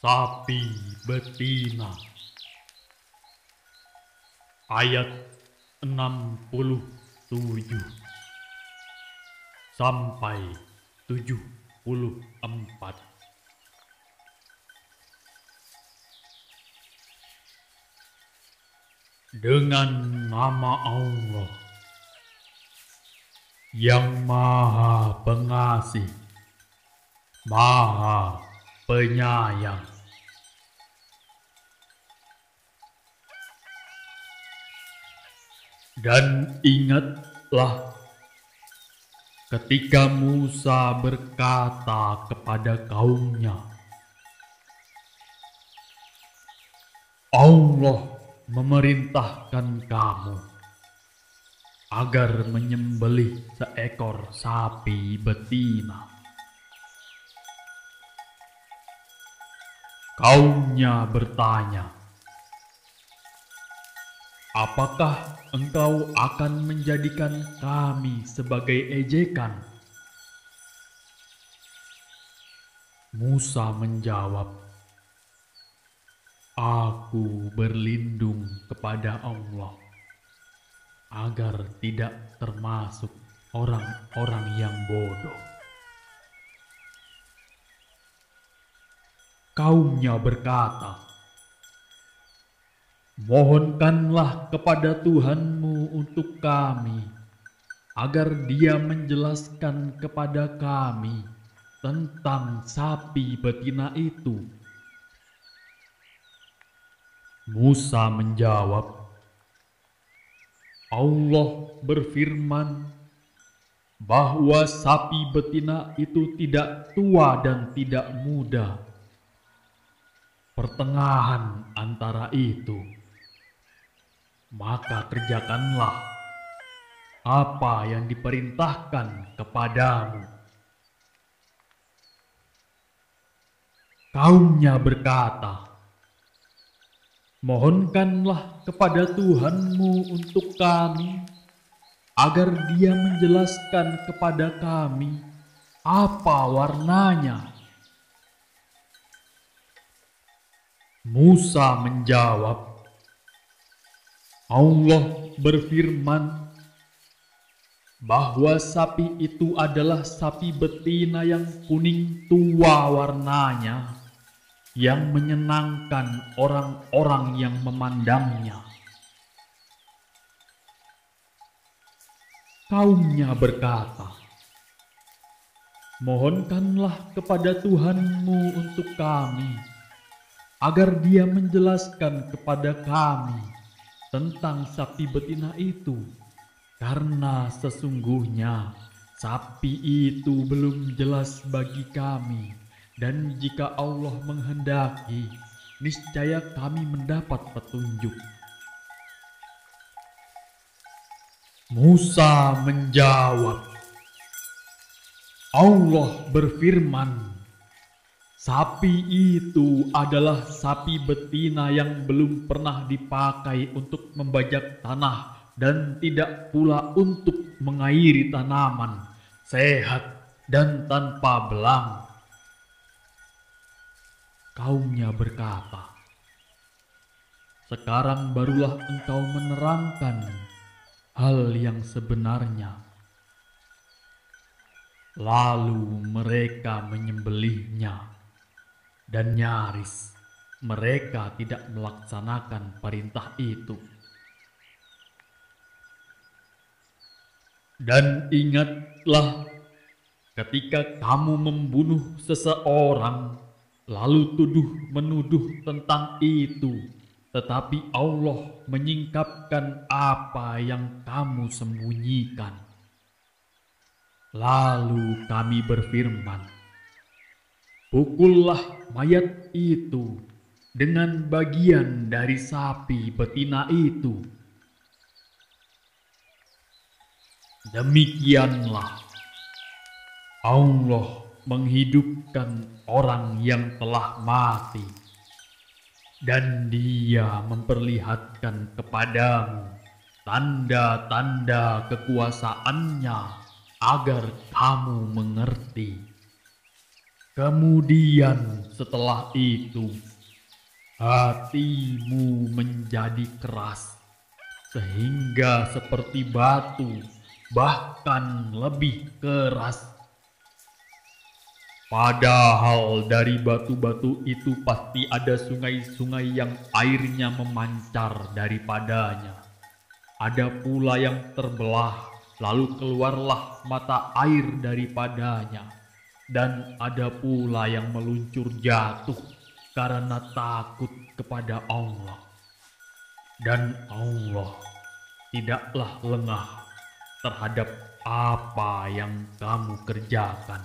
sapi betina. Ayat 67 sampai 74. Dengan nama Allah yang Maha Pengasih, Maha Penyayang. Dan ingatlah ketika Musa berkata kepada kaumnya, Allah memerintahkan kamu agar menyembelih seekor sapi betina. Kaumnya bertanya, Apakah engkau akan menjadikan kami sebagai ejekan? Musa menjawab, Aku berlindung kepada Allah agar tidak termasuk orang-orang yang bodoh. Kaumnya berkata, Mohonkanlah kepada Tuhanmu untuk kami, agar dia menjelaskan kepada kami tentang sapi betina itu Musa menjawab, Allah berfirman bahwa sapi betina itu tidak tua dan tidak muda. Pertengahan antara itu. Maka kerjakanlah apa yang diperintahkan kepadamu. Kaumnya berkata, Mohonkanlah kepada Tuhanmu untuk kami, agar Dia menjelaskan kepada kami apa warnanya. Musa menjawab, Allah berfirman bahwa sapi itu adalah sapi betina yang kuning tua warnanya yang menyenangkan orang-orang yang memandangnya. Kaumnya berkata, Mohonkanlah kepada Tuhanmu untuk kami, agar dia menjelaskan kepada kami tentang sapi betina itu, karena sesungguhnya sapi itu belum jelas bagi kami dan jika Allah menghendaki, niscaya kami mendapat petunjuk. Musa menjawab, Allah berfirman, Sapi itu adalah sapi betina yang belum pernah dipakai untuk membajak tanah dan tidak pula untuk mengairi tanaman, sehat dan tanpa belang. Kaumnya berkata, Sekarang barulah engkau menerangkan hal yang sebenarnya. Lalu mereka menyembelihnya dan nyaris mereka tidak melaksanakan perintah itu. Dan ingatlah ketika kamu membunuh seseorang lalu tuduh menuduh tentang itu, tetapi Allah menyingkapkan apa yang kamu sembunyikan. Lalu kami berfirman, Pukullah mayat itu dengan bagian dari sapi betina itu. Demikianlah Allah menghidupkan orang yang telah mati, dan Dia memperlihatkan kepadamu tanda-tanda kekuasaannya agar kamu mengerti. Kemudian setelah itu, hatimu menjadi keras, sehingga seperti batu, bahkan lebih keras. Padahal dari batu-batu itu pasti ada sungai-sungai yang airnya memancar daripadanya. Ada pula yang terbelah, lalu keluarlah mata air daripadanya dan ada pula yang meluncur jatuh karena takut kepada Allah. Dan Allah tidaklah lengah terhadap apa yang kamu kerjakan.